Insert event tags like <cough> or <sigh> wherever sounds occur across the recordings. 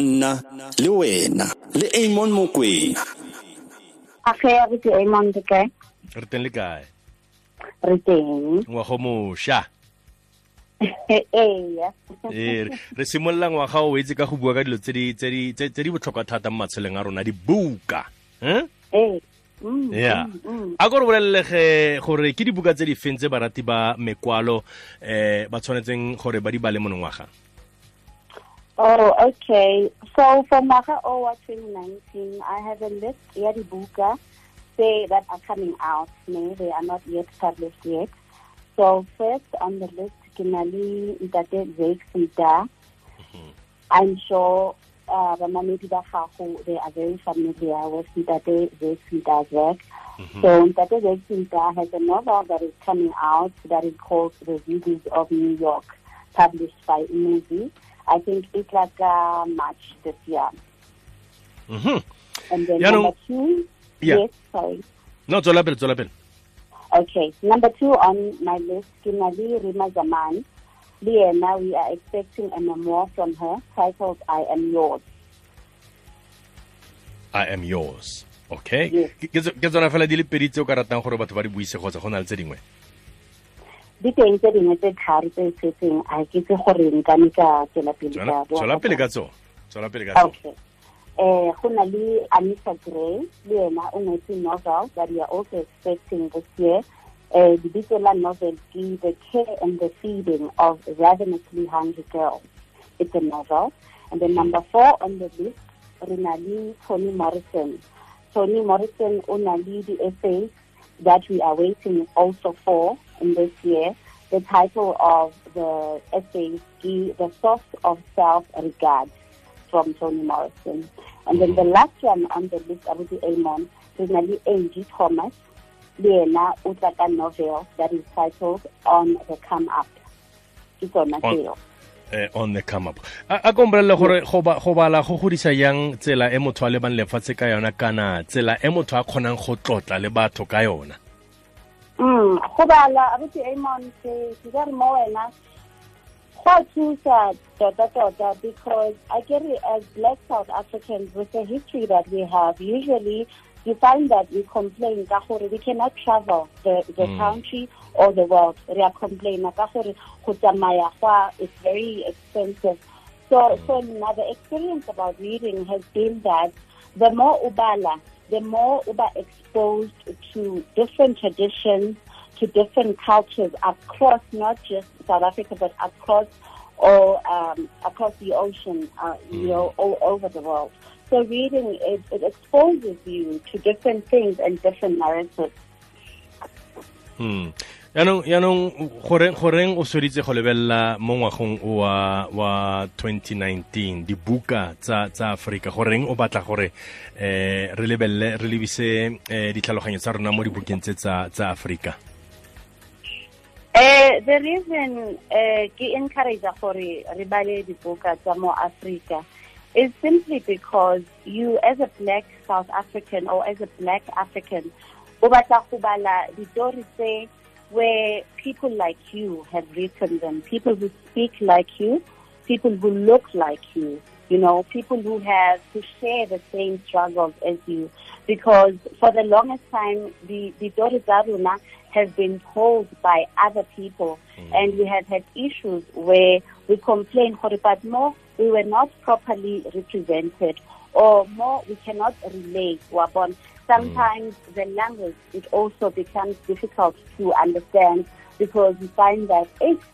nna le wena le amon mokwena. Re ke amon ke kae? Re teng le kae? Re teng. Ngwago mošwa. <laughs> Ee re simolola ngwaga o etse ka go bua ka dilo tse di botlhokwa thata mo matsheleng a rona dibuka. Ee. Ya a ko re bolelelege gore ke dibuka tse di feng tse barati ba mekwalo um ba tshwanetseng gore ba di bale monongwaga Oh, okay. So for Maga Owa 2019, I have a list ya dibuka say that are coming out. No, they are not yet published yet. So first on the list, Kinali Ntate Zake Sita. I'm sure uh, Bamamedi they are very familiar with Ntate Zake Sita's work. So Ntate Zake Sita has a novel that is coming out that is called The Beauties of New York, published by Movie. I think it's like uh, March this year. Mhm. And then Yeah, no- number two, Yeah. yes, sorry. no tswela pele tswela pele Okay, number two on my list, Kinali Rima Zaman. Liena, we are expecting a memoir from her titled I Am Yours. i am yours okay. Ke- ke ke tsona fela di le pedi tse o ka ratang gore batho ba di buise kgotsa go na le tse dingwe di teng tse dingwe tse tharo tse setseng a ke itse gore nka ne ka tswela pele ka tswela pele ka tsone tswela pele ka tsone Okay. Eh, go na le Anissa Gray, le yena o ngwetse novel that we are also expecting this year. Eh, lebitso la novel ke The Care and the Feeding of Ravenously Hungry Girls. It's a novel. And then number four on the list, re na le Toni Morrison. Toni Morrison o na le di-essays that we are waiting also for in this year. The title of the essay is The Source of Self-Regard from Toni Morrison. And then the last one on the list, Abuti Amon, is Nali Angie Thomas, Liena Utaka novel that is titled On the Come Up. It's on On- sale. eh, on the come up a a ko mbolelele gore go bala go godisa yang tsela e motho a lebang lefatshe ka yona kana tsela e motho a kgonang go tlotla le batho ka yona Mm, go bala abuti Amon ke ke re mo wena. Go thusa tota tota because I get it as black South Africans with the history that we have. Usually you find that we complain ka gore we cannot travel the, the Mm. country or the world. Re a complaina ka gore go tsamaya gwa is very expensive. So so now the experience about reading has been that the more ubala the more uba exposed to different traditions to different cultures across not just South Africa but across all um, across the ocean, uh, you know, all over the world. So reading it, it exposes you to different things and different narratives. Hmm. Goreng o go lebelela mo ngwagong wa wa 2019 dibuka tsa tsa goreng o batla gore eh re lebelle re lebise eh ditlhaloganyo tsa rona mo dibukeng tse tsa tsa Uh, the reason uh, ke encourage gore re bale dibuka tsa mo Africa is simply because you as a black South African or as a black African o batla go bala ditori tse where people like you have written them, people who speak like you, people who look like you, you know, people who have to share the same struggles as you. Because for the longest time, the, the Dori Zaruna have been told by other people, mm. and we have had issues where we complain, but more, we were not properly represented, or more, we cannot relate. Sometimes the language, it also becomes difficult to understand because we find that it's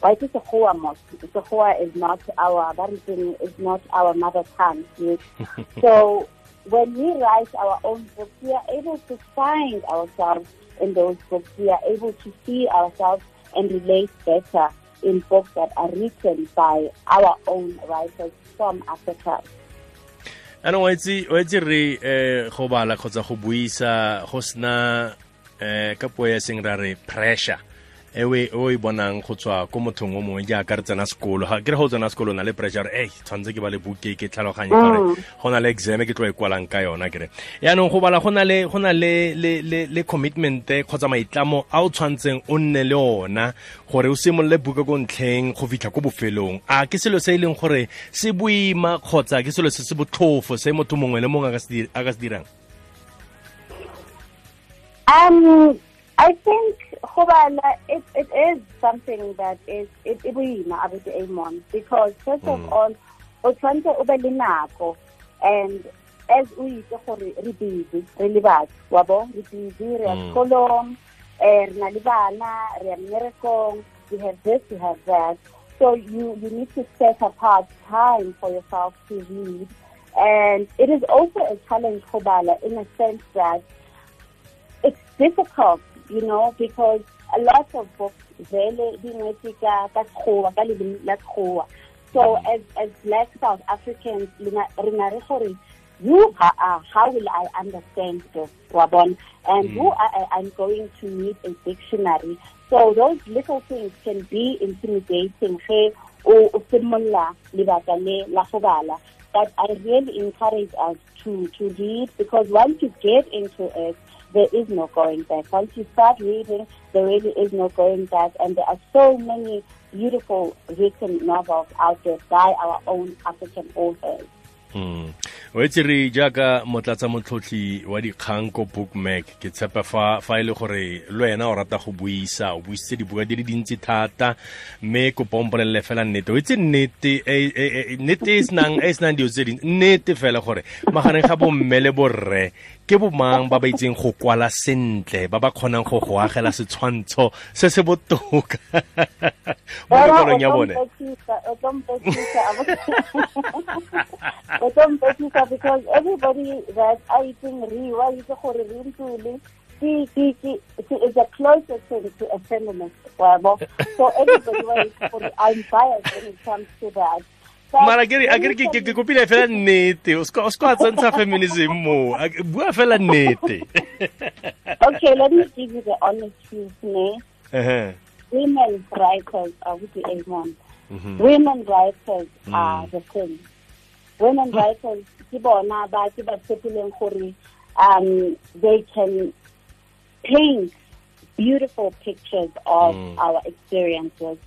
why is Sekgowa most? Sekgowa is not our Baritin is not our mother tongue. Yes. <laughs> so when we write our own books, we are able to find ourselves in those books. We are able to see ourselves and relate better in books that are written by our own writers from Africa. Yaanong wa itse re eh go bala kgotsa go buisa go sena eh ka puo ya seng ra re pressure e o e- bonang go tswa ko mothong o mongwe jaaka re tsena sekolo. Ga ke re go tsena sekolo na le pressure e tshwanetse ke ba le buke ke tlhaloganye gore go na le exam ke tlo e kwalang ka yona kere yaanong go bala go na le go na le le le le commitment kgotsa maitlamo a o tshwanetseng o nne le ona gore o simolole buke ko ntlheng go fitlha ko bofelong. A ke selo se e leng gore se boima kgotsa ke selo se se botlhofo se motho mongwe le mongwe a ka se dirang? Um, I think Khobala, it, it is something that is it it boima abuti Amon because first of all, o tshwanetse o be le nako and as o itse gore re busy re le batho wa bo re busy re ya Mm. sekolong eh re na le bana re ya mmerekong we have this we have that so you you need to set apart time for yourself to read and it is also a challenge Khobala in a sense that it's difficult, you know, because a lot of books vele di ngwetse ka ka sekgowa ka leleme la sekgowa. So as as black south africans re na re gore who ha- uh, how will i understand this wabon and who I, I- i'm going to need a dictionary. So those little things can be intimidating ge o simolla lebaka le la go bala. But i really encourage us to to read because once you get into it there is no going back. Once you start reading, there really is no going back. And there are so many beautiful written novels out there by our own African authors. Mm. o etse re jaaka motlatsa motlhotlhi wa dikgang ko Bookmag ke tshepa fa fa e gore le wena o rata go buisa o buisitse dibuka di le dintsi thata mme kopa o mpolelele fela nnete o itse nnete e- e- senang dilo tse dintsi nnete fela gore magareng ga bomme borre ke bomang ba ba itseng go kwala sentle ba ba kgonang go go agela setshwantsho se se botoka mo lekwalong ya bone because everybody that I think Riwa is a is a closer thing to a feminist. wabo. So everybody I'm biased when it comes to that. Mara ke ke ke when ke- you ke kopile fela nnete o ska o ska feminism bua fela nnete Okay, let me give you the honest truth, ne? Ehe. Women's writers are with the A1. Mhm. Women writers are the thing. Women writers, ke bona ba ke ba tshepileng gore um they can paint beautiful pictures of Mm. our experiences.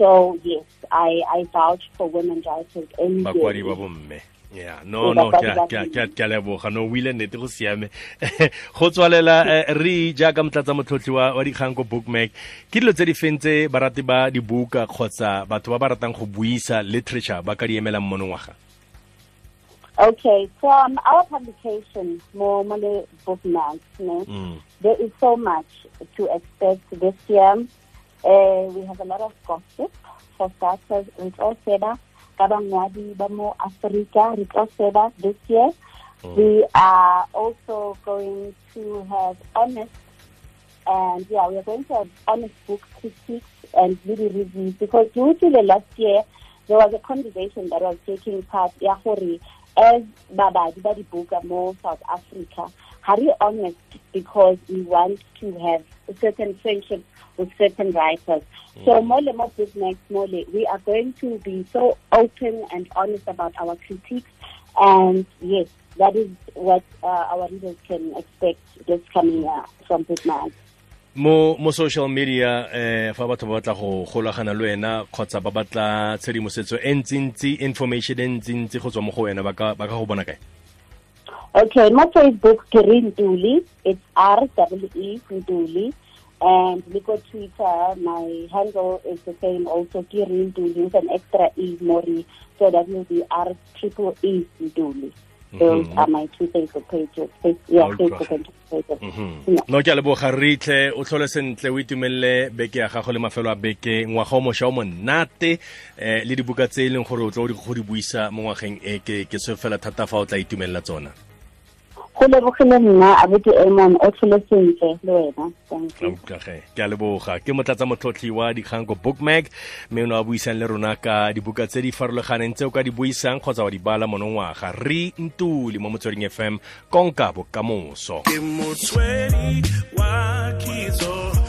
So yes, I I vouch for women writers in bakwadi ba bomme. Yeah. No no ke a- leboga. No o ile nnete go siame. <laughs> Go tswalela eh, re jaaka motlatsa motlhotlhi wa dikgang ko Bookmag ke dilo tse di feng tse barati ba dibuka kgotsa batho ba ba ratang go buisa literature ba ka di emelang monongwaga Okay, from our publication, More Mole Bookmarks, ne? Mm. There is so much to expect this year. Uh, we have a lot of gossip. For starters, Rito Seba, Kabangwadi Bamo Africa, Rito Seba this year. We are also going to have honest, and yeah, we are going to have honest book critiques and video reviews because due to the last year there was a conversation that was taking part, yeah, as Babadi Badi Buka more South Africa. Are you honest because we want to have a certain friendship with certain writers. So Mole Mo Business Mole, we are going to be so open and honest about our critiques and yes, that is what uh, our readers can expect this coming year from Business. mo mo social media eh fa batho ba batla go golagana le wena kgotsa ba batla tshedimosetso e ntsintsi information e ntsintsi go tswa mo go wena ba ka ba ka go bona kae Okay, my Facebook Kirin Duli. It's R W E Duli. And we go Twitter. My handle is the same also Kirin Duli with an extra E Mori. So that will be R triple E Duli. Those Mhm. are my two Facebook pages. Yeah, Facebook and Twitter. Mhm. Yeah. no ke a leboga re itlhe o tlhole sentle o itumelele beke ya gago le mafelo a beke ngwaga o mošwa o monate um le dibuka tse e leng gore o tla o di go di buisa mo ngwageng e ke ke se fela thata fa o tla itumelela tsona Go lebogile nna abuti Amon o tlhole sentle le wena. Utlwage ke a leboga. Ke motlatsa motlhotlhi wa dikgang ko bookmark mme o ne wa buisang le rona ka dibuka tse di farologaneng tse o ka di buisang kgotsa wa di bala monongwaga. Re ntuli mo motsweding fm konka bokamoso. Ke motswedi wa kitso